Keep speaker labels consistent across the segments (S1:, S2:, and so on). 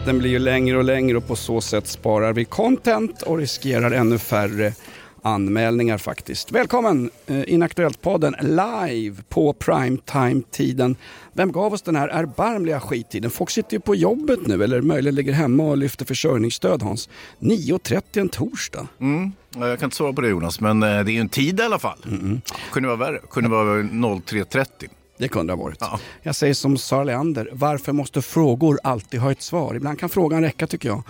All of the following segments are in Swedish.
S1: Vinjetten blir ju längre och längre och på så sätt sparar vi content och riskerar ännu färre anmälningar faktiskt. Välkommen eh, Inaktuellt-podden live på primetime-tiden. Vem gav oss den här erbarmliga skittiden? Folk sitter ju på jobbet nu eller möjligen ligger hemma och lyfter försörjningsstöd Hans. 9.30 en torsdag.
S2: Mm. Ja, Jag kan inte svara på det Jonas, men eh, det är ju en tid i alla fall. Kunde vara värre. Kunde vara 03.30.
S1: Det kunde ha varit.
S2: Ja.
S1: Jag säger som Sara Leander, varför måste frågor alltid ha ett svar? Ibland kan frågan räcka tycker jag.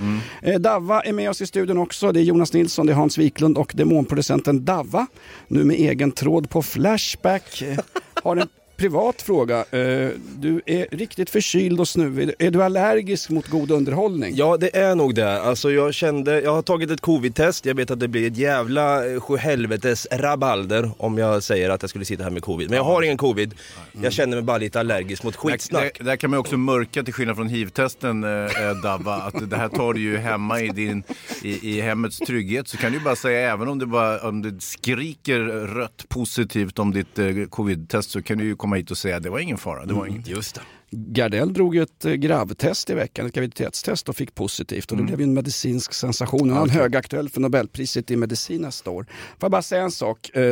S1: Eh, Davva är med oss i studion också. Det är Jonas Nilsson, det är Hans Wiklund och demonproducenten Davva. Nu med egen tråd på Flashback. Eh, Har en privat fråga. Eh, Du är riktigt förkyld och snuvig. Är du allergisk mot god underhållning?
S3: Ja det är nog det. Alltså jag kände, jag har tagit ett covid-test. Jag vet att det blir ett jävla eh, sjuhelvetes rabalder om jag säger att jag skulle sitta här med covid. Men jag har ingen covid. Jag känner mig bara lite allergisk mot skitsnack.
S2: Där, där kan man också mörka till skillnad från hiv-testen eh, eh, Dabba, att det här tar du ju hemma i, din, i, i hemmets trygghet. Så kan du ju bara säga, även om det, bara, om det skriker rött positivt om ditt eh, covid-test så kan du ju komma hit och säga det var ingen fara, det var inget.
S3: Just det.
S1: Gardell drog ju ett eh, gravtest i veckan, ett graviditetstest och fick positivt. Och
S2: Mm.
S1: det blev ju en medicinsk sensation. Nu är han högaktuell för Nobelpriset i medicin nästa år. Får jag bara säga en sak? Eh,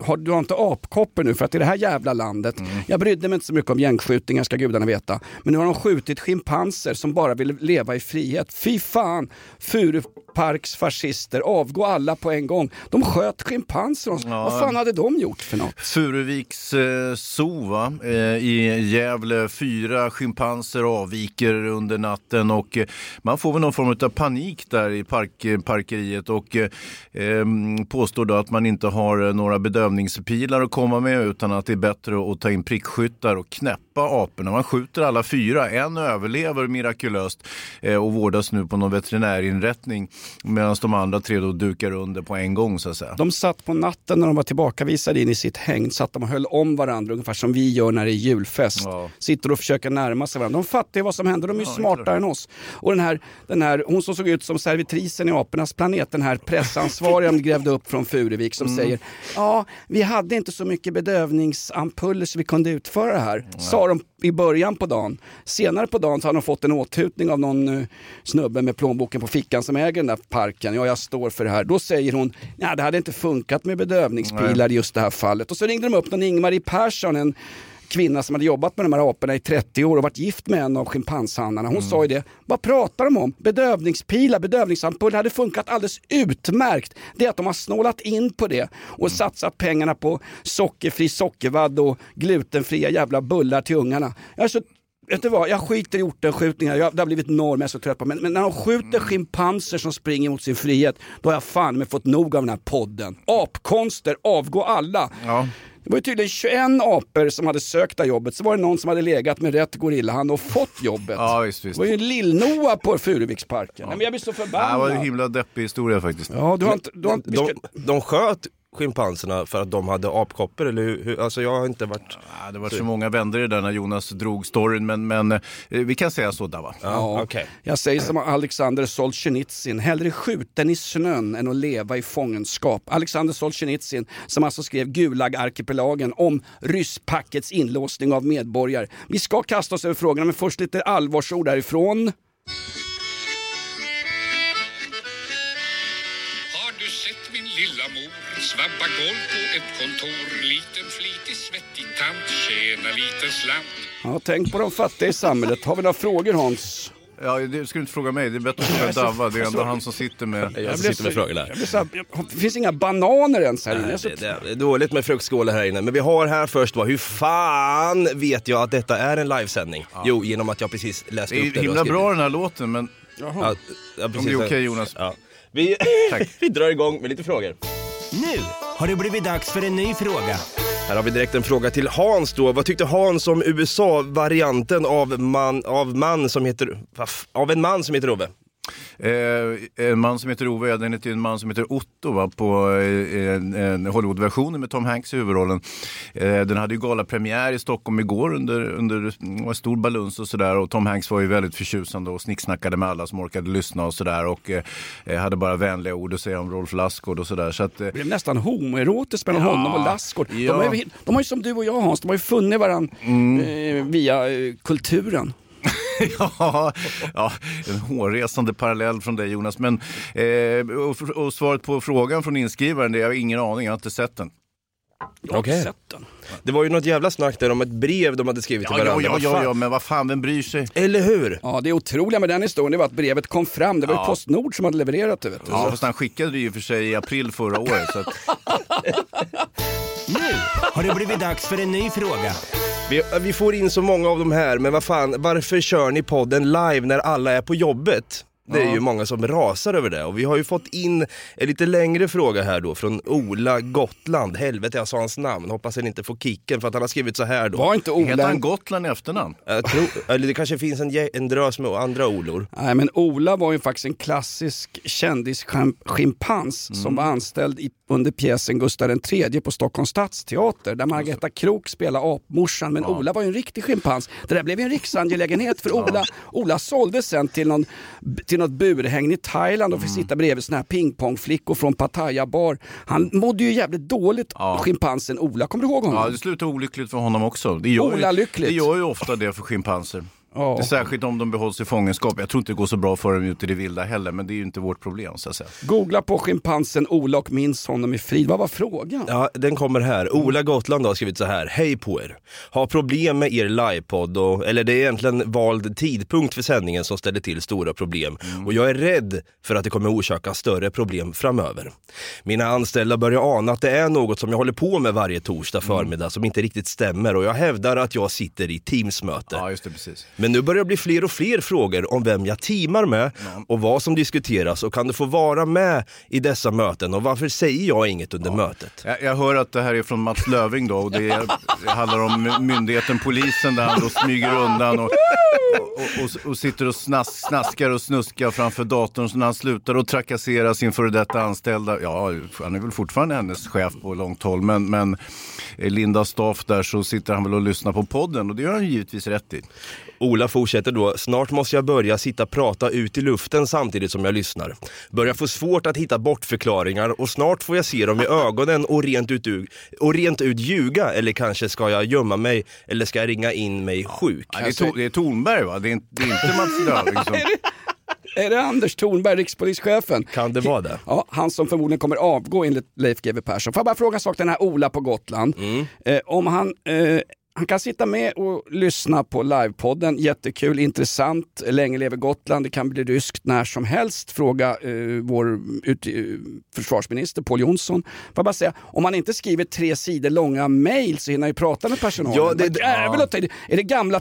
S1: har, du har inte apkoppor nu för att i det här jävla landet,
S2: Mm.
S1: jag brydde mig inte så mycket om gängskjutningar ska gudarna veta. Men nu har de skjutit schimpanser som bara ville leva i frihet. Fy fan! Furuparks fascister, avgå alla på en gång. De sköt schimpanser. Vad fan hade de gjort för något?
S2: Furuviks eh, zoo va? Eh, i Gävle. Fyra schimpanser avviker under natten och eh, man får väl någon form av panik där i park, parkeriet och eh, ehm, påstår då att man inte har eh, några bedövningspilar att komma med utan att det är bättre att ta in prickskyttar och knäppa aporna. Man skjuter alla fyra. En överlever mirakulöst eh, och vårdas nu på någon veterinärinrättning medan de andra tre då dukar under på en gång så att säga.
S1: De satt på natten när de var tillbakavisade in i sitt hägn, satt de och höll om varandra ungefär som vi gör när det är julfest.
S2: Ja.
S1: Sitter och försöker närma sig varandra. De fattar ju vad som händer, de är ju smartare än oss. Och den här, den här, hon som såg ut som servitrisen i Apornas planet, den här pressansvariga de grävde upp från Furuvik som
S2: Mm.
S1: säger Ja, vi hade inte så mycket bedövningsampuller så vi kunde utföra det här. Sa de i början på dagen. Senare på dagen så har de fått en åthutning av någon uh, snubbe med plånboken på fickan som äger den där parken. Ja, jag står för det här. Då säger hon, ja det hade inte funkat med bedövningspilar i just det här fallet. Och så ringde de upp någon Ingmarie Persson, en kvinna som hade jobbat med de här aporna i 30 år och varit gift med en av schimpanshandlarna. Hon sa ju det, vad pratar de om? Bedövningspilar, bedövningsampuller hade funkat alldeles utmärkt. Det är att de har snålat in på det och satsat pengarna på sockerfri sockervadd och glutenfria jävla bullar till ungarna. Alltså, Vet du vad, jag skiter i ortenskjutningar, jag, det har blivit norm, jag är så trött på men, men när de skjuter schimpanser som springer mot sin frihet, då har jag fan med fått nog av den här podden. Apkonster, avgå alla!
S2: Ja.
S1: Det var ju tydligen 21 apor som hade sökt det här jobbet, så var det någon som hade legat med rätt gorillahand och fått jobbet.
S2: Ja, visst, visst.
S1: Det var ju Lill-Noa på Furuviksparken. Nej, men jag blir så
S2: Det
S1: förbannad.
S2: var en himla deppig historia faktiskt.
S1: Ja, du har inte... Du har inte
S3: De, de sköt schimpanserna för att de hade apkoppor eller hur? Alltså jag har inte varit...
S2: Ja, det var så många vändor i den när Jonas drog storyn, men, men eh, vi kan säga så Dava.
S1: Ja,
S3: okej.
S1: Jag säger som Alexander Solzhenitsyn, hellre skjuten i snön än att leva i fångenskap. Alexander Solzhenitsyn som alltså skrev Gulag-arkipelagen om rysspackets inlåsning av medborgare. Vi ska kasta oss över frågorna men först lite allvarsord därifrån.
S4: Svabba golv på ett kontor? Liten flitig svettig tant tjänar liten slant.
S1: Ja, tänk på de fattiga i samhället. Har vi några frågor Hans?
S2: Ja, det ska du inte fråga mig. Det är bättre att fråga Davva. Det är ändå han som sitter med...
S3: Jag
S1: blev
S3: sitter med
S1: så-
S3: frågorna.
S1: Jag jag- det finns inga bananer ens här inne. Jag är
S3: Det, det, det är dåligt med fruktskålar här inne, men vi har här först vad, hur fan vet jag att detta är en livesändning? Jo, genom att jag precis läste
S2: Det är
S3: upp det du
S2: himla
S3: har skrivit.
S2: bra den här låten, men
S3: Ja, ja, precis.
S2: om det är okej Jonas.
S3: Ja. Vi, vi drar igång med lite frågor.
S5: Nu har det blivit dags för en ny fråga.
S3: Här har vi direkt en fråga till Hans då. Vad tyckte Hans om USA-varianten av man, av man som heter, av en man som heter Ove?
S2: Eh, en man som heter Ove, ja, den heter ju en man som heter Otto va, på eh, en Hollywoodversionen med Tom Hanks i huvudrollen. Eh, den hade ju galapremiär i Stockholm igår under, under stor baluns och sådär och Tom Hanks var ju väldigt förtjusande och snicksnackade med alla som orkade lyssna och sådär och eh, hade bara vänliga ord att säga om Rolf Lassgård och sådär. Så att, eh,
S1: Det blev nästan homoerotiskt mellan
S2: Ja,
S1: honom och Lassgård.
S2: ja.
S1: De, har ju, de har ju som du och jag Hans, de har ju funnit varandra
S2: Mm.
S1: eh, via eh, kulturen.
S2: ja, ja, en hårresande parallell från dig Jonas. Men, eh, och, och svaret på frågan från inskrivaren, det är jag har ingen aning, jag har inte sett den.
S1: Jag har inte sett den.
S3: Det var ju något jävla snack där om ett brev de hade skrivit till
S2: Ja, ja,
S3: varandra.
S2: ja, ja, ja, men vad fan, vem bryr sig?
S3: Eller hur?
S1: Ja, det otroliga med den historien det var att brevet kom fram. Det var ju
S2: Ja.
S1: Postnord som hade levererat det. Vet du.
S2: Ja, fast han skickade det ju för sig i april förra året. Så att,
S5: Nu har det blivit dags för en ny fråga.
S3: Vi, vi får in så många av de här, men vad fan, varför kör ni podden live när alla är på jobbet? Det är ju många som rasar över det och vi har ju fått in en lite längre fråga här då från Ola Gotland. Helvete jag sa hans namn, hoppas han inte får kicken för att han har skrivit så här då.
S1: Var inte
S2: heter
S1: Ola...
S2: han Gotland i efternamn?
S3: Jag tror, eller det kanske finns en, gä- en drös med andra Olor.
S1: Nej, men Ola var ju faktiskt en klassisk kändisschimpans
S2: Mm.
S1: som var anställd i, under pjäsen Gustav III på Stockholms stadsteater där Margareta Krook spelade apmorsan. Men Ola var ju en riktig schimpans. Det där blev ju en riksangelägenhet för Ola. Ola såldes sen till, någon, till något burhägn i Thailand och fick
S2: Mm.
S1: sitta bredvid såna här pingpongflickor från Pattaya bar. Han mådde ju jävligt dåligt,
S2: Ja.
S1: schimpansen Ola. Kommer du ihåg honom?
S2: Ja, det slutar olyckligt för honom också. Det gör,
S1: Ola
S2: ju,
S1: lyckligt.
S2: det gör ju ofta det för schimpanser.
S1: Ja.
S2: Det är Särskilt om de behålls i fångenskap. Jag tror inte det går så bra för dem ute i det vilda heller, men det är ju inte vårt problem så att säga.
S1: Googla på schimpansen Ola och minns honom i frid. Vad var frågan?
S3: Ja, den kommer här. Ola Gotland har skrivit så här. Hej på er. Har problem med er livepodd och, eller det är egentligen vald tidpunkt för sändningen som ställer till stora problem. Och jag är rädd för att det kommer orsaka större problem framöver. Mina anställda börjar ana att det är något som jag håller på med varje torsdag förmiddag som inte riktigt stämmer och jag hävdar att jag sitter i Teamsmöte.
S2: Ja, just det, precis.
S3: Men nu börjar det bli fler och fler frågor om vem jag teamar med och vad som diskuteras. Och kan du få vara med i dessa möten? Och varför säger jag inget under mötet?
S2: Jag, jag hör att det här är från Mats Löving då och det, är, det handlar om myndigheten polisen där han då smyger undan och, och, och, och sitter och snas, snaskar och snuskar framför datorn så när han slutar och trakassera sin före detta anställda, ja han är väl fortfarande hennes chef på långt håll men, men eh, Linda Staff där så sitter han väl och lyssnar på podden och det gör han givetvis rätt i.
S3: Ola fortsätter då, snart måste jag börja sitta prata ut i luften samtidigt som jag lyssnar. Börjar få svårt att hitta bortförklaringar och snart får jag se dem i ögonen och rent ut, och rent ut ljuga eller kanske ska jag gömma mig eller ska jag ringa in mig sjuk?
S2: Ja, det, är to, det är Tornberg va? Det är inte, det är inte Mats Löving som...
S1: Är det Anders Thornberg, rikspolischefen?
S3: Kan det vara det?
S1: Ja, han som förmodligen kommer avgå enligt Leif GW Persson. Får jag bara fråga en sak, den här Ola på Gotland. Eh, om han, eh, han kan sitta med och lyssna på livepodden, jättekul, intressant, länge lever Gotland, det kan bli ryskt när som helst. Fråga eh, vår ut, eh, försvarsminister Pål Jonsson. Får jag bara säga, om han inte skriver tre sidor långa mail så hinner han ju prata med personalen.
S3: Ja, det-
S1: ta i. Är det gamla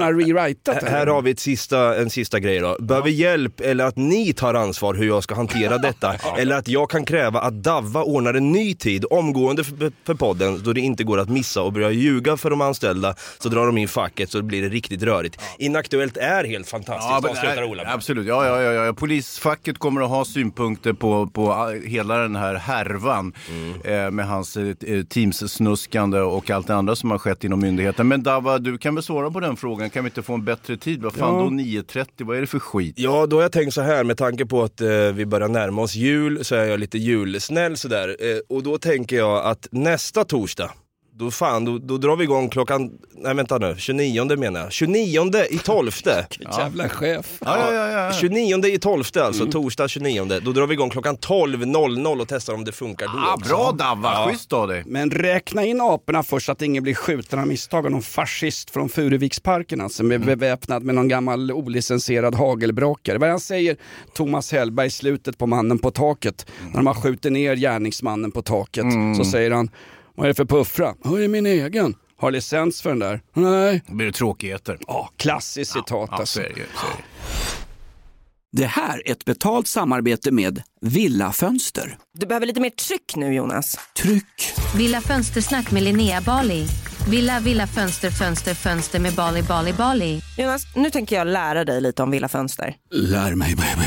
S1: har rewritat?
S3: Här- Här har vi ett sista, en sista grej då. Behöver hjälp eller att ni tar ansvar hur jag ska hantera detta. eller att jag kan kräva att Davva ordnar en ny tid omgående för, för podden då det inte går att missa och börja ljuga för de anställda så drar de in facket så blir det riktigt rörigt. Inaktuellt är helt fantastiskt, avslutar
S2: äh,
S3: Ola med.
S2: Absolut, ja, ja, ja, ja. Polisfacket kommer att ha synpunkter på, på hela den här härvan
S3: Mm.
S2: eh, med hans eh, Teams-snuskande och allt det andra som har skett inom myndigheten. Men Dava, du kan väl svara på den frågan? Kan vi inte få en bättre tid? Vad fan
S1: Ja.
S2: då 9.30? Vad är det för skit?
S3: Ja, då har jag tänkt så här med tanke på att eh, vi börjar närma oss jul så är jag lite julsnäll sådär. Eh, och då tänker jag att nästa torsdag då fan, då, då drar vi igång klockan, nej vänta nu, 29 menar jag. 29 i 12.
S1: Jävla chef.
S2: Ja, ja, ja, ja.
S3: 29 i 12 alltså, torsdag 29. Då drar vi igång klockan 12.00 och testar om det funkar då
S2: Ah,
S3: också.
S2: bra Davva, schysst av dig.
S1: Men räkna in aporna först så att ingen blir skjuten av misstag av någon fascist från Furuviksparken alltså, som är beväpnad med någon gammal olicensierad hagelbrakare. Vad han säger Thomas Hellberg i slutet på Mannen på taket, när de har skjutit ner gärningsmannen på taket, så säger han vad är det för puffra? Ja, det är min egen. Har licens för den där? Nej.
S2: Då blir det tråkigheter.
S1: Ja, klassiskt citat
S2: Ja, så
S1: alltså.
S2: så är det.
S1: Det här är ett betalt samarbete med Villa Fönster.
S6: Du behöver lite mer tryck nu Jonas.
S1: Tryck!
S7: Villa Fönstersnack med Linnea Bali. Villa, villa, fönster, fönster, fönster med Bali, Bali, Bali.
S6: Jonas, nu tänker jag lära dig lite om Villa Fönster.
S1: Lär mig baby.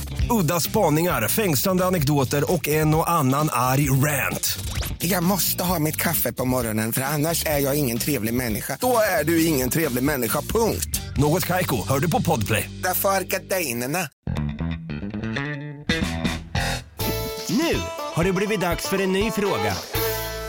S5: Udda spaningar, fängslande anekdoter och en och annan arg rant.
S8: Jag måste ha mitt kaffe på morgonen för annars är jag ingen trevlig människa. Då är du ingen trevlig människa, punkt.
S5: Något Kaiko, hör du på Podplay.
S8: Därför är gardinerna.
S5: Nu har det blivit dags för en ny fråga.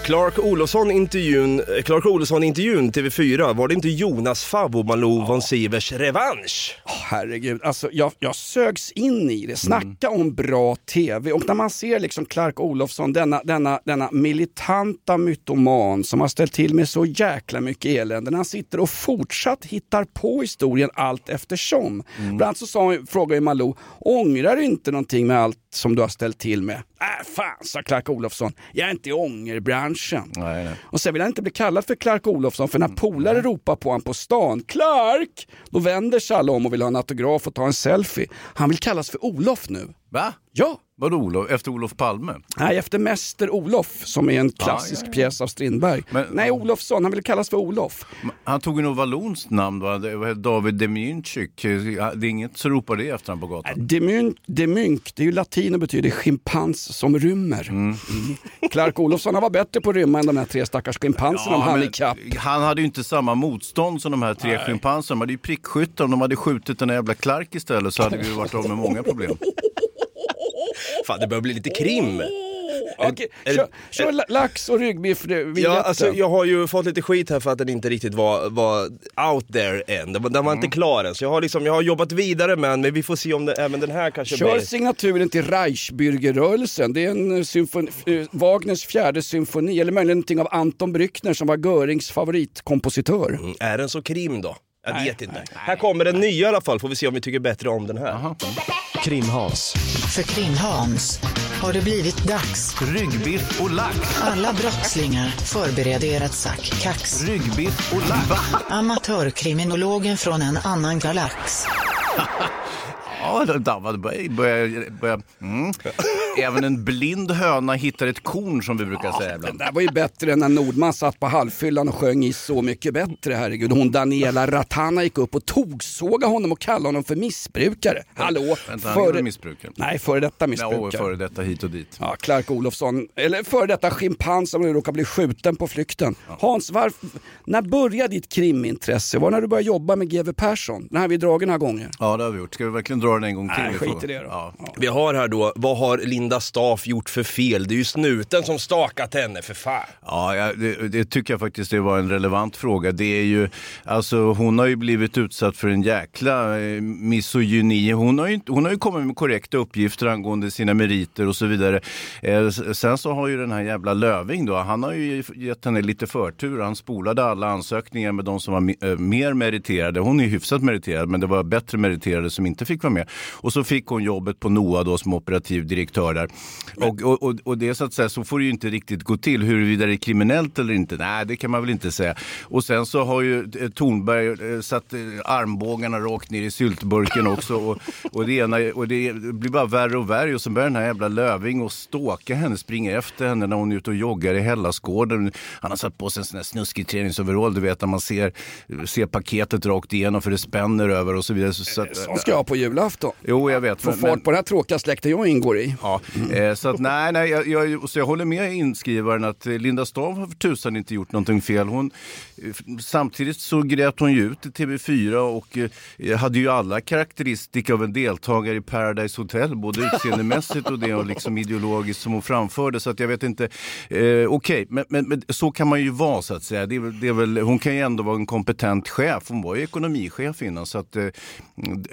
S3: Clark Olofsson-intervjun, eh, Clark Olofsson-intervjun TV4, var det inte Jonas Favvo Malou von Sivers revansch?
S1: Herregud, alltså jag, jag sögs in i det. Snacka om bra TV. Och när man ser liksom Clark Olofsson, denna, denna, denna militanta mytoman som har ställt till med så jäkla mycket elände. När han sitter och fortsatt hittar på historien allt eftersom. Bland annat så sa, frågade Malou, ångrar du inte någonting med allt som du har ställt till med? Äh fan, sa Clark Olofsson, jag är inte i ångerbranschen.
S2: Nej, nej.
S1: Och sen vill han inte bli kallad för Clark Olofsson för när polare ropar på honom på stan, Clark! Då vänder sig alla om och vill ha en autograf och ta en selfie. Han vill kallas för Olof nu.
S2: Va?
S1: Ja!
S2: Vadå Olof? Efter Olof Palme?
S1: Nej, efter Mäster Olof som är en klassisk
S2: ja, ja.
S1: pjäs av Strindberg.
S2: Men-
S1: Nej, Olofsson, han vill kallas för Olof.
S2: Han tog nog vallonskt namn, va? David Demjinczyk. Det är inget som ropar det efter honom på gatan.
S1: Demynk, demynk, det är ju latin och betyder schimpans som rymmer. Mm. Clark Olofsson han var bättre på att rymma än de här tre stackars schimpanserna om han
S2: men
S1: ikapp.
S2: han hade ju inte samma motstånd som de här tre schimpanserna. De hade ju prickskyttar. Om de hade skjutit den där jävla Clark istället så hade vi varit av med många problem.
S3: Fan, det börjar bli lite krim.
S1: Okej, kör, kör la- lax och ryggbiff
S3: Ja, alltså, jag har ju fått lite skit här för att den inte riktigt var, var out there än. Den var, den var inte klar än. Så jag har, liksom, jag har jobbat vidare med den, men vi får se om det, även den här kanske
S1: Kör
S3: blir...
S1: signaturen till Reichsbürgerrörelsen. Det är en eh, symfoni, eh, Wagners fjärde symfoni, eller möjligen någonting av Anton Brückner som var Görings favoritkompositör.
S3: Mm, Är den så krim då? Jag vet inte. Här kommer den nya i alla fall, får vi se om vi tycker bättre om den här.
S9: Krim-Hans.
S10: För Krim-Hans har det blivit dags.
S2: Ryggbiff och lax.
S10: Alla brottslingar förbered er att sack kax.
S2: Ryggbiff och lax.
S10: Amatörkriminologen från en annan galax.
S2: Ja, det börjar... börjar, börjar mm. Även en blind höna hittar ett korn som vi brukar säga
S1: Det
S2: ibland.
S1: där var ju bättre än när Nordman satt på halvfyllan och sjöng i Så mycket bättre, herregud. Hon Daniela Ratana gick upp och togsåga honom och kallade honom för missbrukare. Hallå!
S2: Vänta, han väl missbrukare?
S1: Nej, före detta
S2: Ja,
S1: missbrukare.
S2: före detta hit och dit.
S1: Ja, Clark Olofsson, eller före detta schimpans som nu råkar bli skjuten på flykten. Hans, varf, när började ditt krimintresse? Var det när du började jobba med GW Persson? Den här vi dragit några gånger.
S2: Ja, det har vi gjort. Ska vi verkligen dra den en gång till?
S1: Nej, skit i det då.
S2: Ja.
S3: Vi har här då, vad har Linda Staff gjort för fel? Det är ju snuten som stakat henne för fan.
S2: Ja, det, det tycker jag faktiskt det var en relevant fråga. Det är ju, alltså hon har ju blivit utsatt för en jäkla eh, misogyni. Hon har, ju, hon har ju kommit med korrekta uppgifter angående sina meriter och så vidare. Eh, sen så har ju den här jävla Löving då, han har ju gett henne lite förtur. Han spolade alla ansökningar med de som var eh, mer meriterade. Hon är ju hyfsat meriterad, men det var bättre meriterade som inte fick vara med. Och så fick hon jobbet på NOA då som operativ direktör där. Och, och, och, och det så att säga, så får det ju inte riktigt gå till. Huruvida det är kriminellt eller inte, nej det kan man väl inte säga. Och sen så har ju eh, Thornberg eh, satt eh, armbågarna rakt ner i syltburken också. Och, och, det ena, och det blir bara värre och värre. Och så börjar den här jävla Löving och ståka henne, springa efter henne när hon är ute och joggar i Hellasgården. Han har satt på sig en sån här snuskig träningsoverall, du vet när man ser, ser paketet rakt igenom för det spänner över och så vidare. Så, så att,
S1: Så ska jag på julafton.
S2: Jo, jag vet.
S1: Få fart
S2: men-
S1: på den här tråkiga släkten jag ingår i.
S2: Ja, eh, så att nej, nej jag, jag, så jag håller med inskrivaren att Linda Stav har för tusan inte gjort någonting fel. Hon, eh, samtidigt så grät hon ju ut i TV4 och eh, hade ju alla karaktäristika av en deltagare i Paradise Hotel, både utseendemässigt och det och liksom ideologiskt som hon framförde. Så att jag vet inte, eh, okej, men, men, men så kan man ju vara så att säga. Det är, det är väl, hon kan ju ändå vara en kompetent chef. Hon var ju ekonomichef innan så att eh,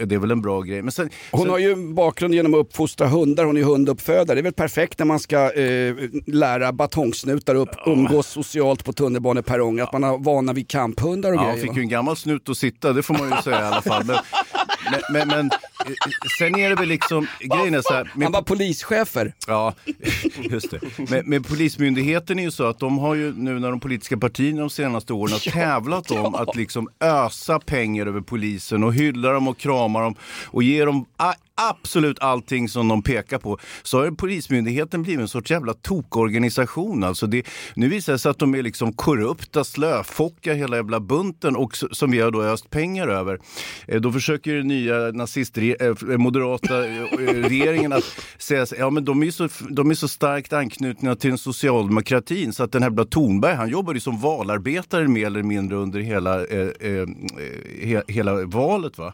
S2: det är väl en bra grej. Men sen,
S1: Hon
S2: sen-
S1: har ju bakgrund genom att uppfostra hundar, hon är ju hunduppfödare. Det är väl perfekt när man ska eh, lära batongsnutar upp, umgås socialt på tunnelbaneperronger, att man har vana vid kamphundar och
S2: Ja,
S1: grejer.
S2: han fick
S1: va?
S2: ju en gammal snut att sitta, det får man ju säga i alla fall. Men, men, men, men eh, sen är det väl liksom, grejen är så här. Med,
S1: Han var polischefer.
S2: Ja, just det. Med, med Polismyndigheten är ju så att de har ju nu när de politiska partierna de senaste åren har tävlat om att liksom ösa pengar över polisen och hylla dem och krama dem och ge dem absolut allting som de pekar på. Så har Polismyndigheten blivit en sorts jävla tokorganisation. Alltså det, nu visar det sig att de är liksom korrupta, slöfockar hela jävla bunten och som vi har då öst pengar över. Eh, Då försöker den nya nazistre, eh, moderata eh, regeringen att säga så- ja men de är så, de är så starkt anknutna till den socialdemokratin så att den här jävla Thornberg han jobbade ju som valarbetare mer eller mindre under hela, eh, eh, he, hela valet. Va?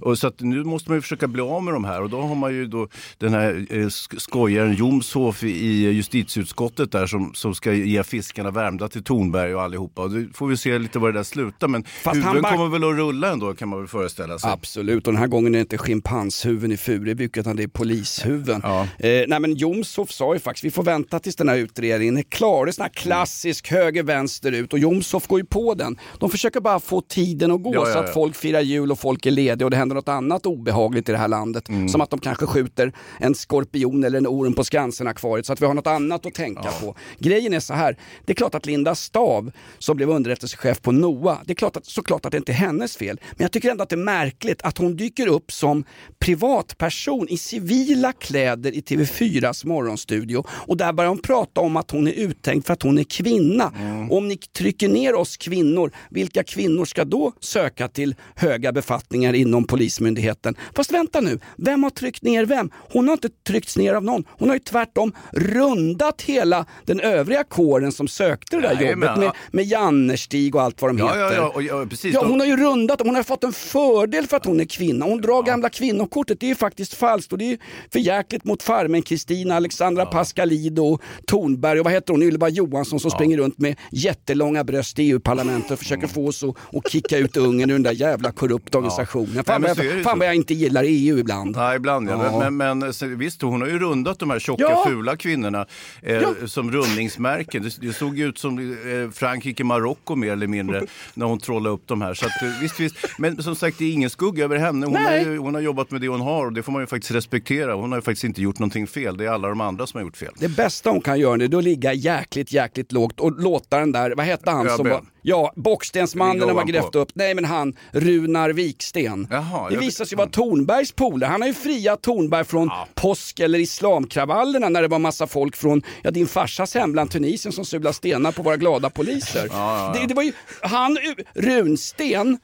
S2: Och så att nu måste man ju försöka bli av med de här och då har man ju då den här eh, sk- skojaren Jomshof i, justitieutskottet där som, som ska ge fiskarna värmda till Thornberg och allihopa. Och då får vi se lite var det där slutar men
S1: han
S2: huvuden
S1: back-
S2: kommer väl att rulla ändå kan man väl föreställa sig.
S1: Absolut, och den här gången är det inte schimpanshuvuden i Furuvik utan det är polishuvuden. Eh, nej men Jomshof sa ju faktiskt, vi får vänta tills den här utredningen är klar. Det är sån här klassisk höger-vänster ut och Jomshof går ju på den. De försöker bara få tiden att gå
S2: Ja, ja,
S1: så
S2: ja.
S1: att folk firar jul och folk är lediga och det händer något annat obehagligt i det här landet.
S2: Mm.
S1: Som att de kanske skjuter en skorpion eller en orm på Skansen-akvariet så att vi har något annat att tänka på. Grejen är så här, det är klart att Linda Stav som blev underrättelsechef på NOA, det är klart att, såklart att det inte är hennes fel. Men jag tycker ändå att det är märkligt att hon dyker upp som privatperson i civila kläder i TV4s morgonstudio och där börjar hon prata om att hon är uttänkt för att hon är kvinna. Och om ni trycker ner oss kvinnor, vilka kvinnor ska då söka till höga befattningar inom Polismyndigheten? Fast vänta nu, vem har tryckt ner vem? Hon har inte tryckts ner av någon. Hon har ju tvärtom rundat hela den övriga kåren som sökte det där
S2: Jajamän,
S1: jobbet med,
S2: ja.
S1: med Jannerstig och allt vad de
S2: Ja,
S1: heter.
S2: ja, ja, ja, precis.
S1: Ja, hon har ju rundat hon har fått en fördel för att hon är kvinna. Hon drar gamla kvinnokortet, det är ju faktiskt falskt och det är för jäkligt mot farmen Kristina, Alexandra Pascalido, Thornberg och vad heter hon, Ylva Johansson som springer runt med jättelånga bröst i EU-parlamentet och försöker få oss att, att kicka ut Ungern ur den där jävla korrupta organisationen. Fan,
S2: Nej,
S1: vad jag, fan vad jag inte gillar EU ibland. Ibland.
S2: Ja, ibland ja.
S1: Ja.
S2: Men, men, visst, hon har ju rundat de här tjocka
S1: Ja.
S2: fula kvinnorna eh, som rundningsmärken. Det, det såg ut som eh, Frankrike, Marocko mer eller mindre när hon trollade upp de här. Så att, eh, visst, visst. Men som sagt, det är ingen skugga över henne. Hon har,
S1: Nej.
S2: ju, hon har jobbat med det hon har och det får man ju faktiskt respektera. Hon har ju faktiskt inte gjort någonting fel. Det är alla de andra som har gjort fel.
S1: Det bästa hon kan göra nu är att ligga jäkligt, jäkligt lågt och låta den där, vad hette han som var, ja, bockstensmannen när man grävt upp, nej men han, Runar Viksten.
S2: Jaha,
S1: det visade sig vara Tornbergs polare, han har ju friat Tornberg från påsk eller islamkravallerna när det var massa folk från, ja din farsas hemland Tunisien som sulade stenar på våra glada poliser. Det, det var ju, han, Runsten,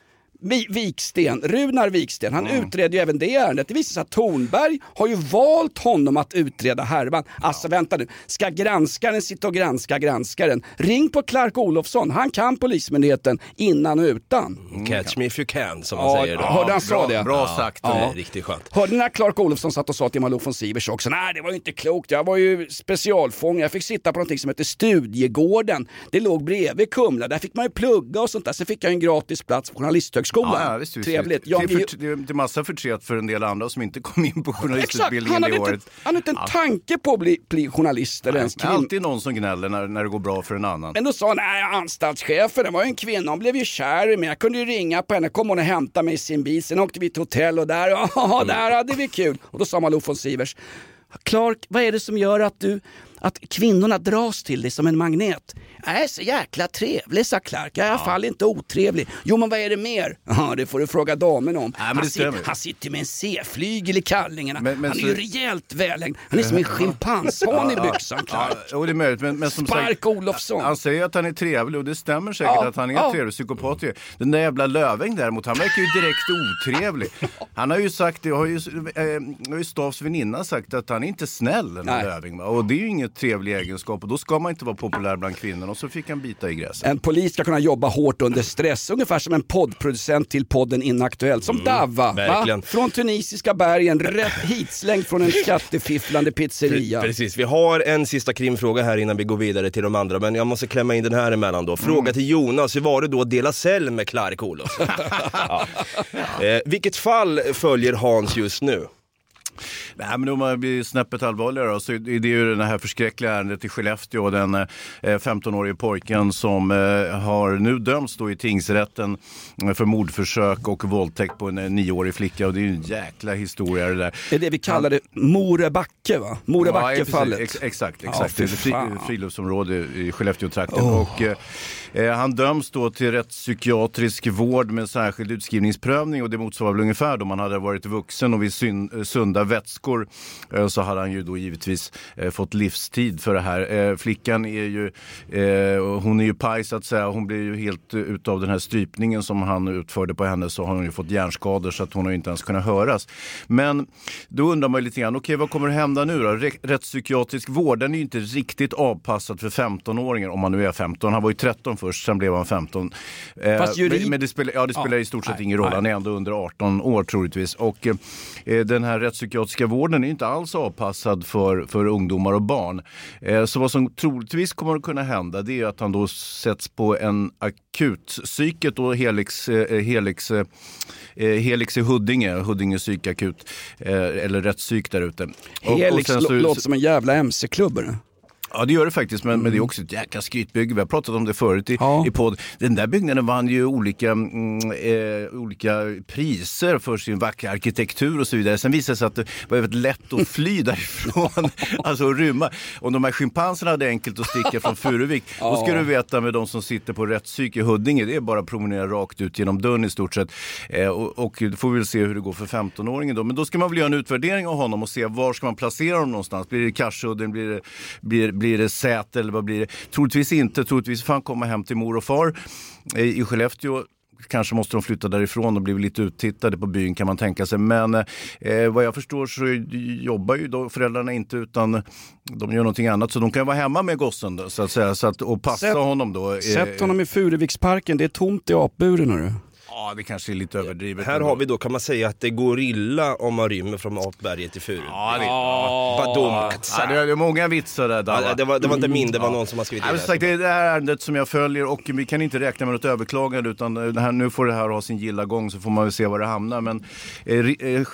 S1: Viksten, Runar Viksten, han utredde ju även det ärendet. Det visar sig att Tornberg har ju valt honom att utreda härvan. Alltså vänta nu, ska granskaren sitta och granska granskaren? Ring på Clark Olofsson, han kan Polismyndigheten innan och utan.
S3: Catch me if you can som man
S1: Ja,
S3: säger. då.
S1: hörde han sa det?
S3: Bra sagt.
S1: Ja.
S3: Är riktigt skönt.
S1: Hörde ni när Clark Olofsson satt och sa till Malou von Sivers också, nej det var ju inte klokt, jag var ju specialfånge, jag fick sitta på någonting som heter Studiegården. Det låg bredvid Kumla, där fick man ju plugga och sånt där. Sen fick jag en gratis plats på Journalisthögskolan.
S2: Ja, ja, visst, visst,
S1: Trevligt.
S2: visst.
S1: Ja,
S2: det, är för, det är- det är massa förtret för en del andra som inte kom in på journalistutbildningen det
S1: inte,
S2: året.
S1: han hade inte en
S2: Ja.
S1: tanke på att bli, bli journalist eller ens
S2: Det är
S1: kvinn.
S2: alltid någon som gnäller när, när det går bra för en annan.
S1: Men då sa han, nej anstaltschefen, det var ju en kvinna, hon blev ju kär i mig. Jag kunde ju ringa på henne, kom hon och hämtade mig i sin bil. Sen åkte vi till hotell och där, ja där hade vi kul. Och då sa Malou von Sivers, Clark, vad är det som gör att du, att kvinnorna dras till dig som en magnet? Jag är så jäkla trevlig, sa Clark. Jag är i alla fall inte otrevlig. Jo, men vad är det mer? Ja, det får du fråga damen om.
S2: det
S1: han,
S2: stämmer.
S1: han sitter med en C-flygel i kallingarna.
S2: Men- men
S1: han är
S2: så-
S1: ju rejält välägd. Han är som en schimpanshane i byxan, Clark.
S2: Ja, det är möjligt. Men, men som
S1: Spark
S2: sagt,
S1: Olofsson.
S2: Han säger att han är trevlig och det stämmer säkert
S1: Ja,
S2: att han är
S1: ja.
S2: trevlig psykopat. ju. Den där jävla Löfving däremot, han verkar ju direkt otrevlig. Han har ju sagt, det har ju, eh, har ju Stavs väninna sagt att han är inte snäll den här
S1: Nej.
S2: Och det är ju inget trevlig egenskap och då ska man inte vara populär bland kvinnorna. Och så fick han bita i gräset.
S1: En polis ska kunna jobba hårt under stress, ungefär som en poddproducent till podden Inaktuellt, som Davva. Va?
S3: verkligen.
S1: Från tunisiska bergen, rätt hitslängd från en skattefifflande pizzeria.
S3: Precis, vi har en sista krimfråga här innan vi går vidare till de andra, men jag måste klämma in den här emellan då. Fråga
S1: Mm.
S3: till Jonas, hur var det då att dela cell med Clark Olofsson? ja. eh, vilket fall följer Hans just nu?
S2: Nej, men om man blir snäppet allvarligare då, så är det ju det här förskräckliga ärendet i Skellefteå. Den eh, 15-årige pojken som eh, har nu dömts då i tingsrätten eh, för mordförsök och våldtäkt på en eh, nioårig flicka. Och det är ju en jäkla historia det där.
S1: Det är det vi kallar det Morebacke va? Morebacke-fallet.
S2: Ja, ex- exakt,
S1: Ja,
S2: exakt.
S1: fy
S2: det är fri, friluftsområde i Skellefteå-trakten.
S1: Oh.
S2: Och, eh, eh, Eh, han döms då till rättspsykiatrisk vård med särskild utskrivningsprövning och det motsvarar väl ungefär då man hade varit vuxen och vid eh, sunda vätskor eh, så hade han ju då givetvis fått livstid för det här. Flickan är ju, hon är ju paj så att säga. Hon blir ju helt utav den här strypningen som han utförde på henne så har hon ju fått hjärnskador så att hon har inte ens kunnat höras. Men då undrar man ju lite grann, okej vad kommer att hända nu då? Rättspsykiatrisk vård, den är ju inte riktigt avpassad för 15-åringar om man nu är 15. Han var ju 13 först, sen blev han 15. Eh,
S1: Fast jurid-
S2: men, men det spelar, ja, det spelar
S1: Ja,
S2: i stort sett
S1: nej,
S2: ingen roll,
S1: nej.
S2: han är ändå under 18 år troligtvis. Och eh, den här rättspsykiatriska vården är inte alls avpassad för, för ungdomar och barn. Eh, så vad som troligtvis kommer att kunna hända det är att han då sätts på en akutpsyket och Helix, eh, Helix, eh, Helix i Huddinge, Huddinge psykakut, eh, eller rättspsyk där ute. Och- och
S1: Helix
S2: sen så-
S1: lå- låter som en jävla MC-klubb.
S2: Ja det gör det faktiskt, men,
S1: Mm.
S2: men det är också ett jäkla skrytbygge. Vi har pratat om det förut i, i podd. Den där byggnaden vann ju olika, mm, eh, olika priser för sin vackra arkitektur och så vidare. Sen visade det sig att det var väldigt lätt att fly därifrån, alltså att rymma. Om de här schimpanserna hade enkelt att sticka från Furuvik, då ska
S1: Ja.
S2: du veta med de som sitter på rättspsyk i Huddinge, det är bara att promenera rakt ut genom dörren i stort sett. Eh, och, och då får vi väl se hur det går för 15-åringen då. Men då ska man väl göra en utvärdering av honom och se var ska man placera honom någonstans. Blir det Karsudden, blir det, blir, blir det Säter eller vad blir det? Troligtvis inte, troligtvis får han komma hem till mor och far eh, i Skellefteå. Kanske måste de flytta därifrån och bli lite uttittade på byn kan man tänka sig. Men eh, vad jag förstår så jobbar ju då föräldrarna inte utan de gör någonting annat. Så de kan vara hemma med gossen då, så att säga så att, och passa
S1: Sätt-
S2: honom då. eh,
S1: Sätt honom i Furuviksparken, det är tomt i apburen hörru.
S2: Ja, det kanske är lite överdrivet.
S3: Här har vi då, kan man säga att det går illa om man rymmer från apberget till Furu?
S2: Ja, det,
S3: Badum.
S2: ja, det, är, det är många vitsar där. Dava.
S3: Ja, det, var, det var inte min, det var någon som har skrivit
S2: Ja, som sagt, det är det här ärendet som jag följer och vi kan inte räkna med något överklagande utan det här, nu får det här ha sin gilla gång så får man väl se var det hamnar. Men eh, eh,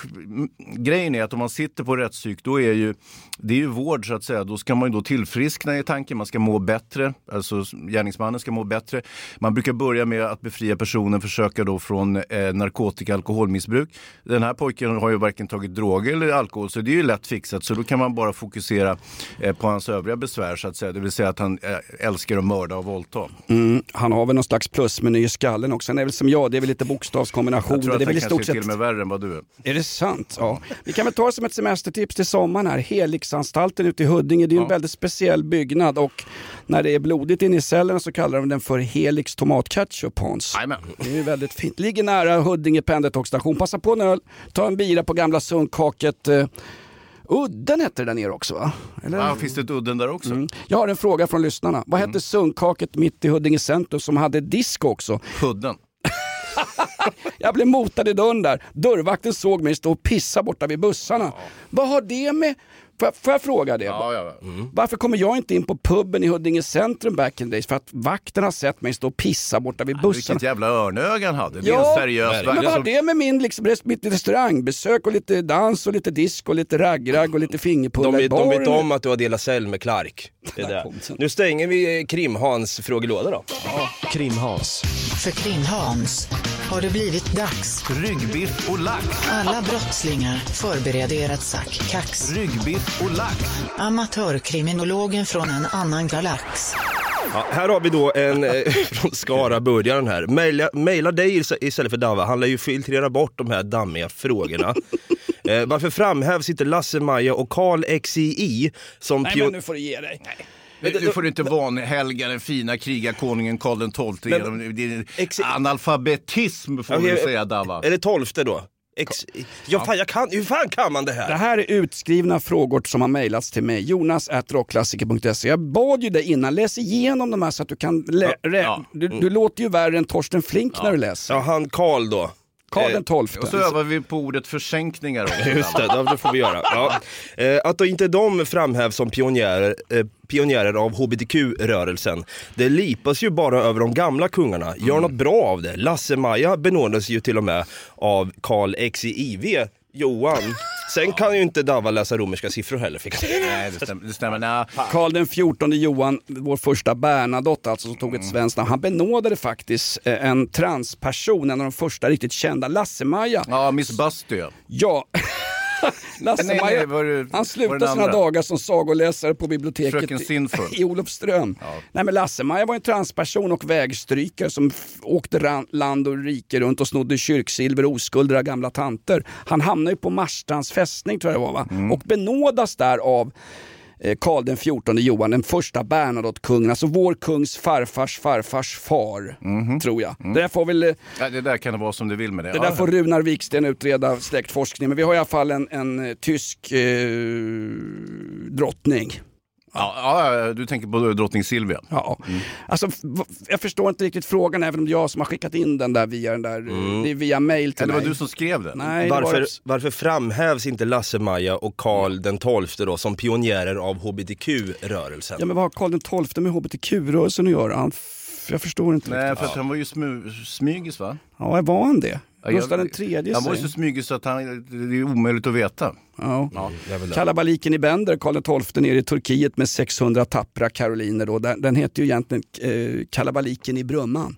S2: grejen är att om man sitter på rättspsyk då är ju det är ju vård så att säga. Då ska man ju då tillfriskna i tanken, man ska må bättre, alltså gärningsmannen ska må bättre. Man brukar börja med att befria personen, försöka då från eh, narkotika alkoholmissbruk. Den här pojken har ju varken tagit droger eller alkohol så det är ju lätt fixat så då kan man bara fokusera eh, på hans övriga besvär så att säga. Det vill säga att han eh, älskar att mörda och våldta.
S1: Mm, han har väl någon slags plusmeny i skallen också. Han är väl som jag, det är väl lite bokstavskombinationer.
S2: Jag tror att
S1: det är
S2: han
S1: väl
S2: kanske är till och med värre än vad du är.
S1: Är det sant? Ja. Vi kan väl ta det som ett semestertips till sommaren här. Helixanstalten ute i Huddinge, det är en väldigt speciell byggnad och när det är blodigt inne i cellerna så kallar de den för Helix tomatketchup Hans. Det är ju väldigt fint. Ligger nära Huddinge pendeltågsstation. Passa på en öl, ta en bira på gamla Sundkaket. Eh, Udden hette det där nere också va? Eller?
S2: Ja, finns det ett udden där också?
S1: Mm. Jag har en fråga från lyssnarna. Vad hette Sundkaket mitt i Huddinge centrum som hade disco också?
S2: Hudden.
S1: Jag blev motad i dörren där. Dörrvakten såg mig stå och pissa borta vid bussarna. Vad har det med... Får jag, får jag fråga det?
S2: Ja, ja.
S1: Varför kommer jag inte in på puben i Huddinge centrum back in days? För att vakten har sett mig stå och pissa borta vid bussarna.
S2: Vilket jävla örnöga han hade. Det är en seriös
S1: men vad har
S2: alltså-
S1: det med min liksom, mitt restaurangbesök och lite dans och lite disco och lite raggragg och lite fingerpullar i
S3: vet- de vet
S1: baren?
S3: om att du har delat cell med Clark. Det är det. Nu stänger vi Krim-Hans frågelåda då.
S10: Krim-Hans. För Krim-Hans har det blivit dags.
S2: Ryggbiff och lax.
S10: Alla brottslingar förbereder ert sack kax.
S2: Ryggbiff och lax.
S10: Amatörkriminologen från en annan galax.
S3: Ja, här har vi då en eh, från Skara-burgaren här. Maila, maila dig istället för Dava. Han lär ju filtrera bort de här dammiga frågorna. Eh, varför framhävs inte Lasse-Maja och Karl XII som
S1: Nej men nu får du ge dig.
S2: Nu nu får du inte vanhelga den fina krigarkonungen Karl XII genom din analfabetism får
S3: Okej,
S2: du säga Dava.
S3: Är det tolfte då? X... Ja, fan, jag kan, hur fan kan man det här?
S1: Det här är utskrivna frågor som har mejlats till mig. Jonas rockklassiker.se. Jag bad ju dig innan, läs igenom de här så att du kan... Lä- rä- Du, du låter ju värre än Torsten Flink när du läser.
S3: Ja, han Karl då.
S1: Karl
S3: Eh,
S1: den tolfte.
S2: Och så övar vi på ordet försänkningar också.
S3: Just det, det får vi göra. Ja. Eh, att då inte de framhävs som pionjärer, eh, pionjärer av hbtq-rörelsen, det lipas ju bara över de gamla kungarna. Gör något bra av det. Lasse-Maja benådades ju till och med av Karl XIV, Johan. Sen kan ju inte Dava läsa romerska siffror heller. Fick jag.
S2: Nej, det stämmer. Det stämmer. Nej.
S1: Karl den fjortonde Johan, vår första Bernadotte alltså, som tog
S2: Mm.
S1: ett svenskt namn. Han benådade faktiskt eh, en transperson, en av de första riktigt kända, Lasse-Maja.
S2: Ja, Miss Busty ja.
S1: Ja. Lasse-Maja, han slutade sina dagar som sagoläsare på biblioteket
S2: Sinful.
S1: i Olofström. Nej men Lasse-Maja var en transperson och vägstrykare som åkte ran- land och rike runt och snodde kyrksilver och oskulder av gamla tanter. Han hamnade ju på Marstrands fästning tror jag det var va?
S2: Mm.
S1: Och benådas där av Karl den fjortonde Johan, den första Bernadotte-kungen, alltså vår kungs farfars farfars far, tror jag. Det där får väl eh,
S2: Ja, det där kan det vara som du vill med det.
S1: det
S2: Ja,
S1: där får Runar Viksten utreda släktforskning, men vi har i alla fall en, en eh, tysk eh, drottning.
S2: Ja, ja, du tänker på drottning Silvia.
S1: Ja. Alltså, v- jag förstår inte riktigt frågan, även om det är jag som har skickat in den där via, den där, det är via mail till
S2: Eller var
S1: mig.
S2: du som skrev den?
S1: Nej, det var
S3: Varför, varför framhävs inte Lasse-Maja och Karl den tolfte då som pionjärer av hbtq-rörelsen?
S1: Ja, men vad har Karl XII med hbtq-rörelsen att göra? Han jag förstår inte
S2: Nej,
S1: riktigt.
S2: för att han var ju smygis va?
S1: Ja, var han det?
S2: Ja,
S1: Gustav den tredje
S2: Han var ju så smygis så att han, det är omöjligt att veta.
S1: Ja.
S3: det.
S1: Kalabaliken i Bender, Karl XII nere i Turkiet med 600 tappra karoliner. Då. Den, den heter ju egentligen eh, Kalabaliken i Brumman.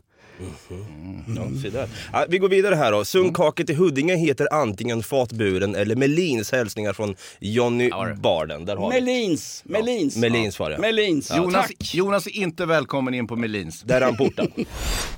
S3: Ja, se där. Ja, vi går vidare här då. Sundkaket i Huddinge heter antingen Fatburen eller Melins. Hälsningar från Jonny Barden. Där har vi.
S1: Melins, Melins.
S3: Melins var det.
S1: Melins,
S2: Jonas,
S1: tack.
S2: Jonas är inte välkommen in på Melins.
S3: Där är han portad.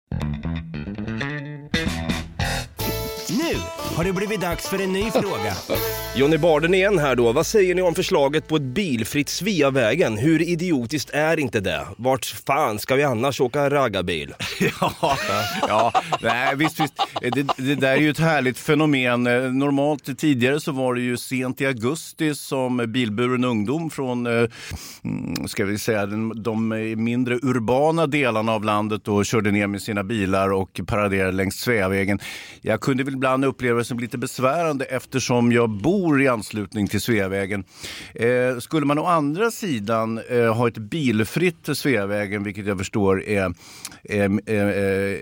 S9: har det blivit dags för en ny fråga.
S3: Johnny Barden igen här då. Vad säger ni om förslaget på ett bilfritt Sveavägen? Hur idiotiskt är inte det? Vart fan ska vi annars åka raggarbil?
S2: Ja, ja nej, visst, visst. Det, det där är ju ett härligt fenomen. Normalt tidigare så var det ju sent i augusti som bilburen ungdom från, eh, mm, ska vi säga, de mindre urbana delarna av landet då körde ner med sina bilar och paraderade längs Sveavägen. Jag kunde väl ibland uppleva det som lite besvärande eftersom jag bor i anslutning till Sveavägen. Eh, skulle man å andra sidan eh, ha ett bilfritt Sveavägen, vilket jag förstår är, är, är,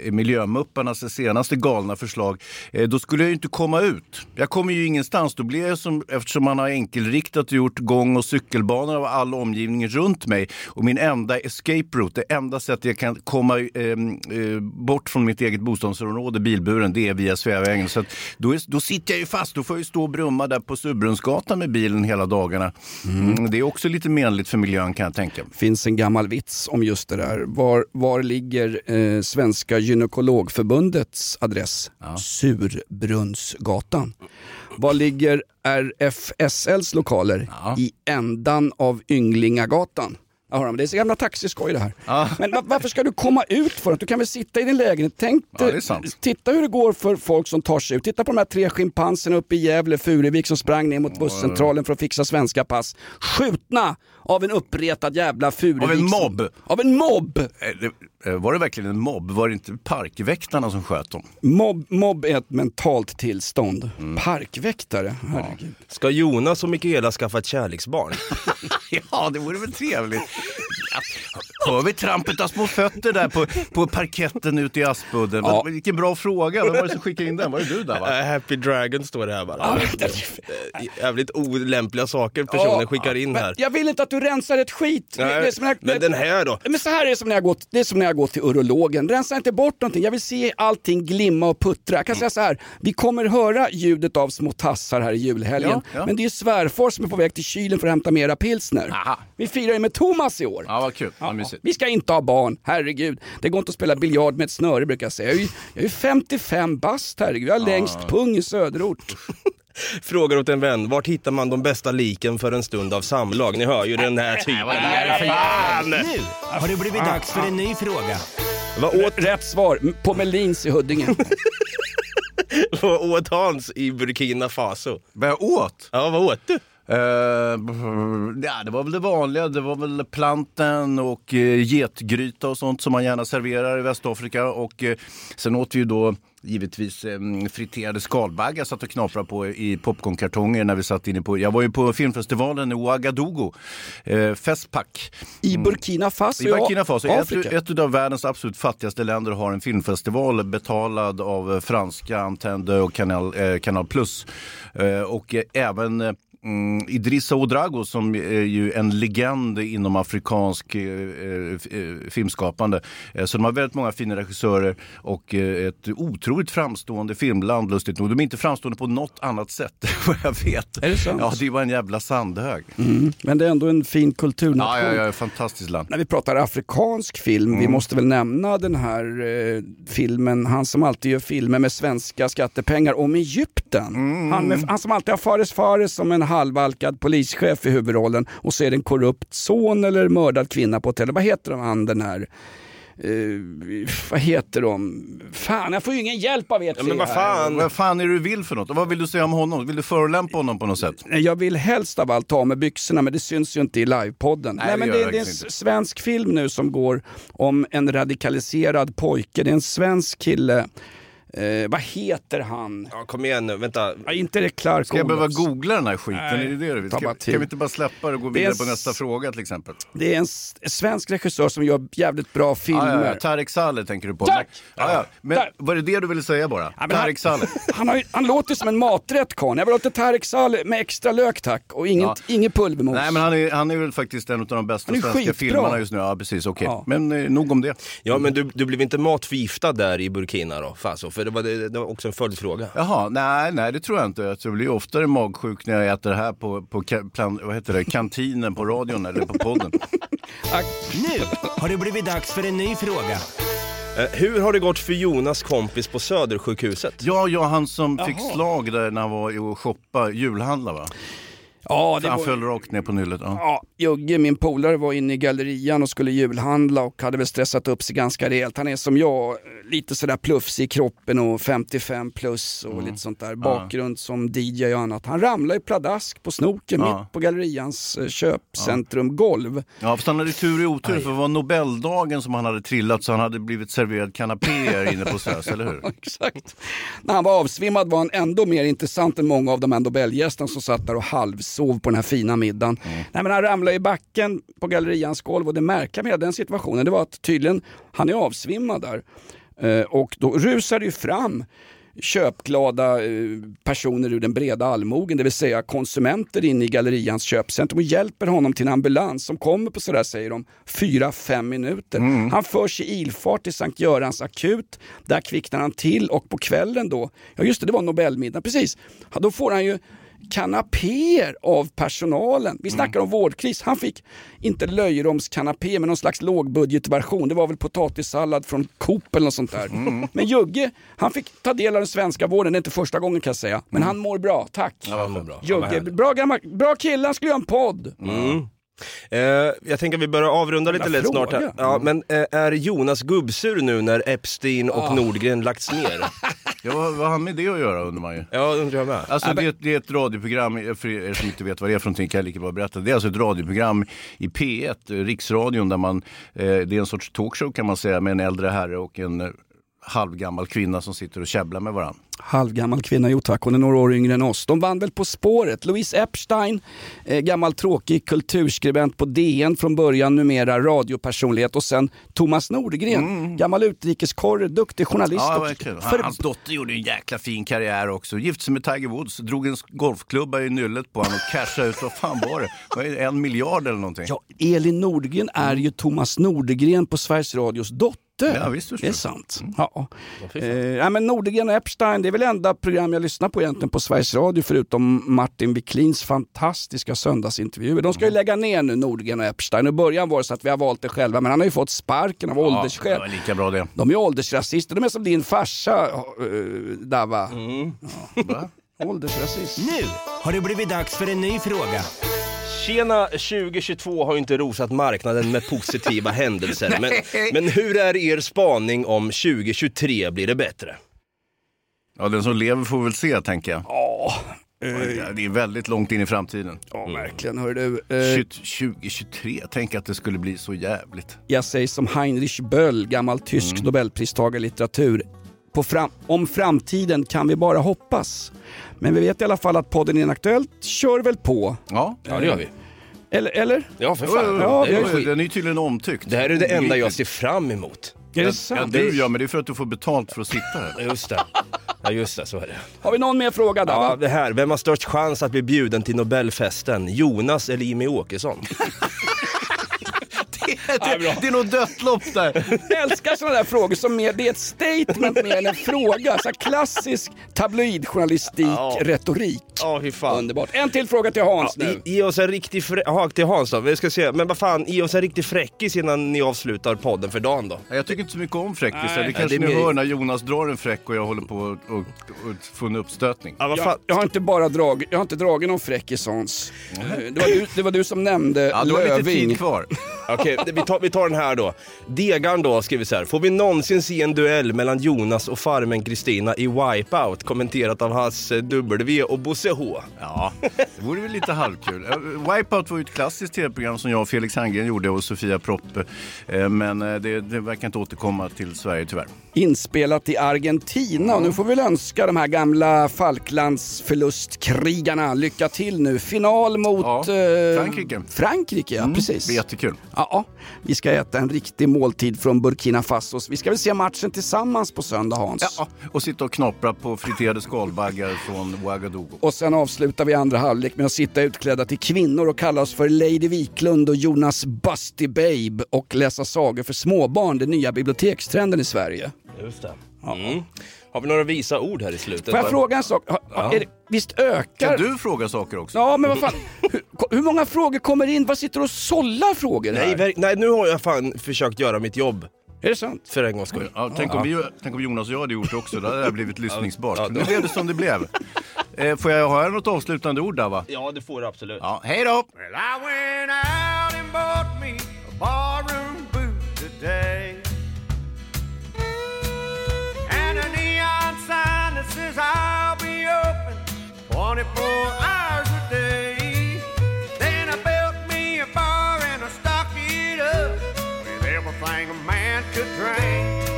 S2: är miljömupparnas senaste galna förslag, eh, då skulle jag ju inte komma ut. Jag kommer ju ingenstans. Då blir jag som, eftersom man har enkelriktat och gjort gång och cykelbanor av all omgivning runt mig och min enda escape route, det enda sättet jag kan komma ehm, eh, bort från mitt eget bostadsområde, bilburen, det är via Sveavägen. Så att då, är, då sitter jag ju fast. Då får jag ju stå och brumma där på Surbrunnsgatan med bilen hela dagarna. Mm, det är också lite menligt för miljön kan jag tänka.
S1: finns en gammal vits om just det där. Var, var ligger eh, Svenska gynekologförbundets adress? Surbrunnsgatan. Var ligger RFSLs lokaler? I ändan av Ynglingagatan. Ja, men det är så gamla taxiskoj det här. Men va- varför ska du komma ut för att Du kan väl sitta i din lägenhet. Tänk
S2: Ja,
S1: titta hur det går för folk som tar sig ut. Titta på de här tre schimpanserna uppe i Gävle, Furuvik som sprang ner mot busscentralen för att fixa svenska pass. Skjutna av en uppretad jävla Furuvik.
S2: Av en mobb.
S1: Av en mobb!
S2: Eh, eh, Var det verkligen en mobb? Var det inte parkväktarna som sköt dem?
S1: Mobb, mobb är ett mentalt tillstånd. Parkväktare, herregud.
S3: Ska Jonas och Mikaela skaffa ett kärleksbarn?
S2: Ja, det vore väl trevligt. Ja, Hör vi trampet av små fötter där på, på parketten ute i Aspudden?
S3: Ja.
S2: Vilken bra fråga. Vem var det som skickade in den? Var det du där va?
S3: Äh, Happy Dragon står det här bara. Eh, Jävligt olämpliga saker personen
S1: Ja,
S3: skickar in
S1: men
S3: här.
S1: Jag vill inte att du rensar ett skit. Det-
S3: Nej,
S1: det är som när-
S3: men den här då?
S1: Men så här är det som när jag går, det är som när jag går till urologen. Rensa inte bort någonting. Jag vill se allting glimma och puttra. Jag kan säga så här. Vi kommer höra ljudet av små tassar här i julhelgen.
S2: Ja, ja.
S1: Men det är svärfar som är på väg till kylen för att hämta mera pilsner. Vi firar ju med Thomas i år.
S2: Ja, vad kul. Mysigt.
S1: Vi ska inte ha barn, herregud. Det går inte att spela biljard med ett snöre brukar jag säga. Jag är ju, jag är ju 55 bast, herregud. Jag har längst pung i söderort.
S3: Frågar åt en vän, vart hittar man de bästa liken för en stund av samlag? Ni hör ju den här typen.
S9: Nu har det blivit dags för en ny fråga.
S3: Vad åt,
S1: Rätt svar, på Melins i Huddinge.
S3: vad åt Hans i Burkina Faso?
S2: Vad jag åt?
S3: Ja, vad åt du?
S2: Eh, ja, det var väl det vanliga. Det var väl planten och uh, getgryta och sånt som man gärna serverar i Västafrika. Och eh, sen åt vi ju då givetvis um, friterade skalbaggar satt och knaprade på i popcornkartonger när vi satt inne på. Jag var ju på filmfestivalen i Ouagadougou, uh, Festpac.
S1: I Burkina Faso,
S2: I Burkina Faso,
S1: ja,
S2: ett,
S1: Afrika.
S2: ett av världens absolut fattigaste länder har en filmfestival betalad av eh, franska Antende och Canal, eh, Canal Plus. Eh, och eh, även eh, Mm, Idrissa Odrago som är ju en legend inom afrikansk eh, eh, filmskapande. Eh, så de har väldigt många fina regissörer och eh, ett otroligt framstående filmland lustigt nog. De är inte framstående på något annat sätt vad jag vet.
S1: Är det sant?
S2: Ja, det var en jävla sandhög.
S1: Mm. Men det är ändå en fin kulturnation.
S2: Ja, ja, ja, fantastiskt land.
S1: När vi pratar afrikansk film, vi
S2: Mm.
S1: måste väl nämna den här eh, filmen, han som alltid gör filmer med svenska skattepengar om Egypten.
S2: Mm.
S1: Han, med, han som alltid har Fares Fares som en halvalkad polischef i huvudrollen och så är det en korrupt son eller mördad kvinna på hotellet. Vad heter han den här Eh, vad heter de? Fan, jag får ju ingen hjälp av er tre här.
S2: Vad fan är det du vill för något? Och vad vill du säga om honom? Vill du förolämpa honom på något sätt?
S1: Jag vill helst av allt ta mig byxorna men det syns ju inte i livepodden.
S2: Nej,
S1: Nej,
S2: det
S1: men det,
S2: det
S1: det är en
S2: inte.
S1: svensk film nu som går om en radikaliserad pojke. Det är en svensk kille Eh, vad heter han?
S3: Ja, kom igen nu, vänta.
S1: Ja, inte det Clark
S2: Ska jag behöva googla den här skiten?
S1: Nej,
S2: är det det du vill?
S1: ta
S2: Ska, kan vi inte bara släppa det och gå vidare på nästa fråga till exempel?
S1: Det är en svensk regissör som gör jävligt bra filmer.
S2: Ja, ja, ja. Tarek Saleh tänker du på.
S1: Tack!
S2: Men, ja, ja. Men
S1: Tack!
S2: var det det du ville säga bara?
S1: Ja,
S2: Tarek
S1: han,
S2: Saleh.
S1: han, har, han låter som en maträtt karln. Jag vill ha lite Tarek Saleh med extra lök tack och inget,
S2: Ja.
S1: inget pulvermos.
S2: Nej men han är, han är väl faktiskt en av de bästa svenska
S1: skitbra.
S2: filmerna just nu. Ja precis, okej.
S1: Ja.
S2: Men eh, nog om det.
S3: Ja men du, du blev inte matförgiftad där i Burkina då, Faso? För det var, det, det var också en följdfråga.
S2: Jaha, nej, nej det tror jag inte. Jag blir oftare magsjuk när jag äter det här på, på plan, vad heter det, kantinen på radion eller på podden.
S9: Nu har det blivit dags för en ny fråga.
S3: Eh, hur har det gått för Jonas kompis på Södersjukhuset?
S2: Ja, ja, han som fick
S1: Jaha.
S2: slag där när han var och shoppa, julhandla va?
S1: Ja, det
S2: Han
S1: var,
S2: föll rakt ner på nyllet. Ja.
S1: ja, Jugge, min polare, var inne i gallerian och skulle julhandla och hade väl stressat upp sig ganska rejält. Han är som jag, lite sådär plufsig i kroppen och 55 plus och lite sånt där. Bakgrund som DJ och annat. Han ramlade i pladask på snoken
S2: Ja.
S1: mitt på gallerians eh, köpcentrumgolv.
S2: Ja, fast han hade tur i otur för det var Nobeldagen som han hade trillat så han hade blivit serverad kanapéer inne på SÖS, eller hur?
S1: Exakt. När han var avsvimmad var han ändå mer intressant än många av de här Nobelgästerna som satt där och halvsov på den här fina middagen. Nej, men han ramlade i backen på gallerians golv och det märkliga med den situationen det var att tydligen han är avsvimmad där. Eh, och då rusar det ju fram köpglada eh, personer ur den breda allmogen, det vill säga konsumenter inne i gallerians köpcentrum och hjälper honom till en ambulans som kommer på sådär säger de, fyra fem minuter. Han förs i ilfart till Sankt Görans akut, där kvicknar han till och på kvällen då, ja just det, det var Nobelmiddag, precis, ja, då får han ju kanapéer av personalen. Vi snackar om vårdkris. Han fick inte löjromskanapé men någon slags lågbudgetversion. Det var väl potatissallad från Coop eller något sånt där. Men Jugge, han fick ta del av den svenska vården. Det är inte första gången kan jag säga. Men han mår bra, tack.
S3: Ja, vad bra.
S1: Jugge, bra, gammal, bra kille, han skulle göra en podd.
S3: Mm. Eh, jag tänker att vi börjar avrunda lite lätt snart här. Ja, men eh, är Jonas gubbsur nu när Epstein och
S1: Ah.
S3: Nordgren lagts ner?
S2: Ja, vad, vad har med det att göra undrar man ju.
S3: ja, undrar jag med.
S2: Alltså det, är ett- det är ett radioprogram, för er som inte vet vad det är för någonting kan jag lika bra berätta. Det är alltså ett radioprogram i P1, eh, Riksradion, där man, eh, det är en sorts talkshow kan man säga med en äldre herre och en eh, halvgammal kvinna som sitter och käbblar med varandra.
S1: Halvgammal kvinna, jo tack, hon är några år yngre än oss. De vann väl På spåret. Louise Epstein, eh, gammal tråkig kulturskribent på DN från början, numera radiopersonlighet och sen Thomas Nordgren, gammal utrikeskorre, duktig journalist.
S2: Mm. Ja,
S1: och för-
S2: Hans dotter gjorde en jäkla fin karriär också. Gifte sig med Tiger Woods, drog en golfklubba i nyllet på honom och cashade ut, vad fan var det? Var det en miljard eller någonting?
S1: Ja, Elin Nordgren är ju Thomas Nordgren på Sveriges Radios dotter.
S2: Ja, visst,
S1: det är sant. Ja. Eh, ja, men Nordgren och Epstein, det är väl enda program jag lyssnar på egentligen på Sveriges Radio förutom Martin Wiklins fantastiska söndagsintervjuer. De ska ju lägga ner nu Nordgren och Epstein. I början var det så att vi har valt det själva men han har ju fått sparken av
S2: Ja, det
S1: åldersskäl.
S2: var lika bra det.
S1: De är åldersrasister, de är som din farsa uh, Dava.
S2: Va?
S1: Åldersrasist.
S9: Nu har det blivit dags för en ny fråga.
S3: Tjena 2022 har ju inte rosat marknaden med positiva händelser. Men, men hur är er spaning om 2023 blir det bättre?
S2: Ja, den som lever får väl se, tänker jag.
S1: Ja,
S2: Det är väldigt långt in i framtiden.
S1: ja verkligen. Hör du. Eh,
S2: 2023, tänk att det skulle bli så jävligt.
S1: jag säger som Heinrich Böll, gammal tysk
S2: Mm.
S1: nobelpristagare i litteratur. På fram om framtiden kan vi bara hoppas. Men vi vet i alla fall att podden Inaktuellt kör väl på.
S2: Ja,
S3: Ja, det gör vi.
S1: Eller? eller?
S3: Ja, för fan.
S1: Ja,
S3: det är skit.
S2: Den är ju tydligen omtyckt.
S3: Det här är det enda jag ser fram emot.
S1: Är det
S2: Ja,
S1: sant?
S2: du gör, men det är för att du får betalt för att sitta här.
S3: Ja, Just det. Ja, just det, så är det.
S1: Har vi någon mer fråga där?
S3: Ja,
S1: va?
S3: det här. Vem har störst chans att bli bjuden till Nobelfesten? Jonas eller Jimmy Åkesson?
S2: det, det är nog dött lopp där.
S1: Jag älskar sådana där frågor som mer, det är ett statement mer än en fråga. Så klassisk tabloidjournalistik,
S3: Ja.
S1: retorik.
S3: Ja, fy fan.
S1: Underbart. En till fråga till Hans
S3: Ja,
S1: nu.
S3: ge, oss en riktig frä... Jaha, till Hans då. Vi ska se. Men vad fan, ge oss en riktig fräckis innan ni avslutar podden för dagen då.
S2: Ja, Jag tycker inte så mycket om fräckisar. Det kanske
S3: det
S2: ni
S3: mer-
S2: hör när Jonas drar en fräck och jag håller på och, och, och få en uppstötning.
S3: Ja, vad
S1: Jag,
S3: fan.
S1: jag har inte bara dragit, jag har inte dragit någon fräckis Hans. Eh, Det var, du, det var du som nämnde
S2: Ja, du har lite tid kvar.
S3: Okej, vi, vi, tar, vi tar den här då. Degan då skriver så här. Får vi någonsin se en duell mellan Jonas och farmen Kristina i Wipeout? Kommenterat av Hasse W och Bosse H.
S2: Ja, det vore väl lite halvkul. Eh, Wipeout var ju ett klassiskt tv-program som jag och Felix Herngren gjorde och Sofia Proppe. Eh, Men eh, det, det verkar inte återkomma till Sverige tyvärr.
S1: Inspelat i Argentina och nu får vi väl önska de här gamla Falklandsförlustkrigarna lycka till nu. Final mot eh,
S2: Frankrike.
S1: Frankrike, ja
S2: Mm,
S1: precis.
S2: det blir jättekul.
S1: Ja, vi ska äta en riktig måltid från Burkina Faso. Vi ska väl se matchen tillsammans på söndag Hans.
S2: Ja, och sitta och knapra på friterade skalbaggar från Ouagadougou.
S1: Och sen avslutar vi andra halvlek med att sitta utklädda till kvinnor och kalla oss för Lady Wiklund och Jonas Busty Babe och läsa sagor för småbarn, den nya bibliotekstrenden i Sverige.
S3: Just det. Mm. Har vi några visa ord här i slutet?
S1: Får jag fråga en sak? Ha-
S3: Ja.
S1: Är det, visst ökar...
S2: Kan du fråga saker också?
S1: Ja, men vad fan. hur, hur många frågor kommer in? Vad sitter du och sållar frågor här?
S3: Nej, nej, nu har jag fan försökt göra mitt jobb.
S1: Är det sant?
S3: För en gångs skull.
S2: Ja, tänk, om vi, tänk om Jonas och jag hade gjort det också, då hade det här blivit lyssningsbart.
S3: Ja,
S2: Nu blev det som det blev. Eh, får jag ha något avslutande ord där va?
S3: Ja, det får du absolut.
S2: Ja, hej då!
S11: Well, says I'll be open 24 hours a day. Then I built me a bar and I stocked it up with everything a man could drink.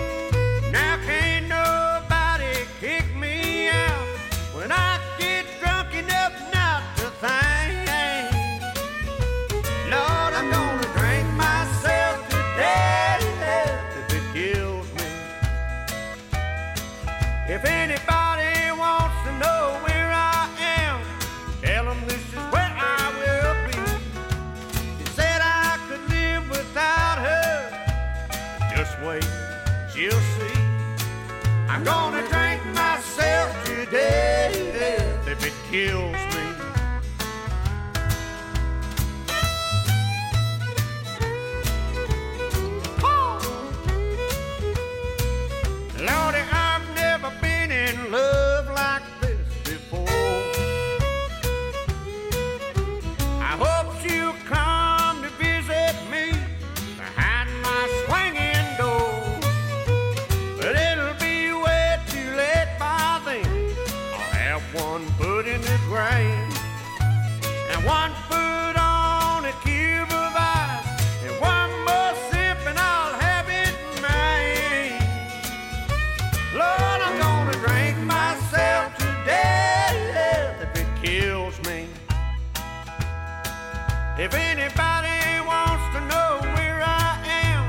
S11: If anybody wants to know where I am,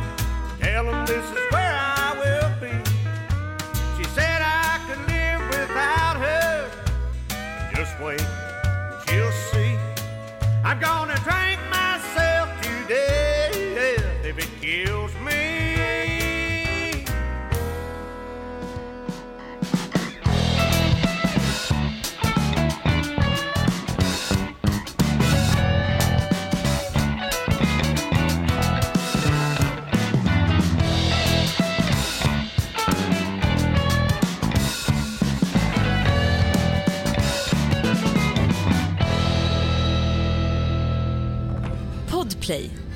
S11: tell them this is where I will be. She said I could live without her. Just wait, she'll see. I'm gonna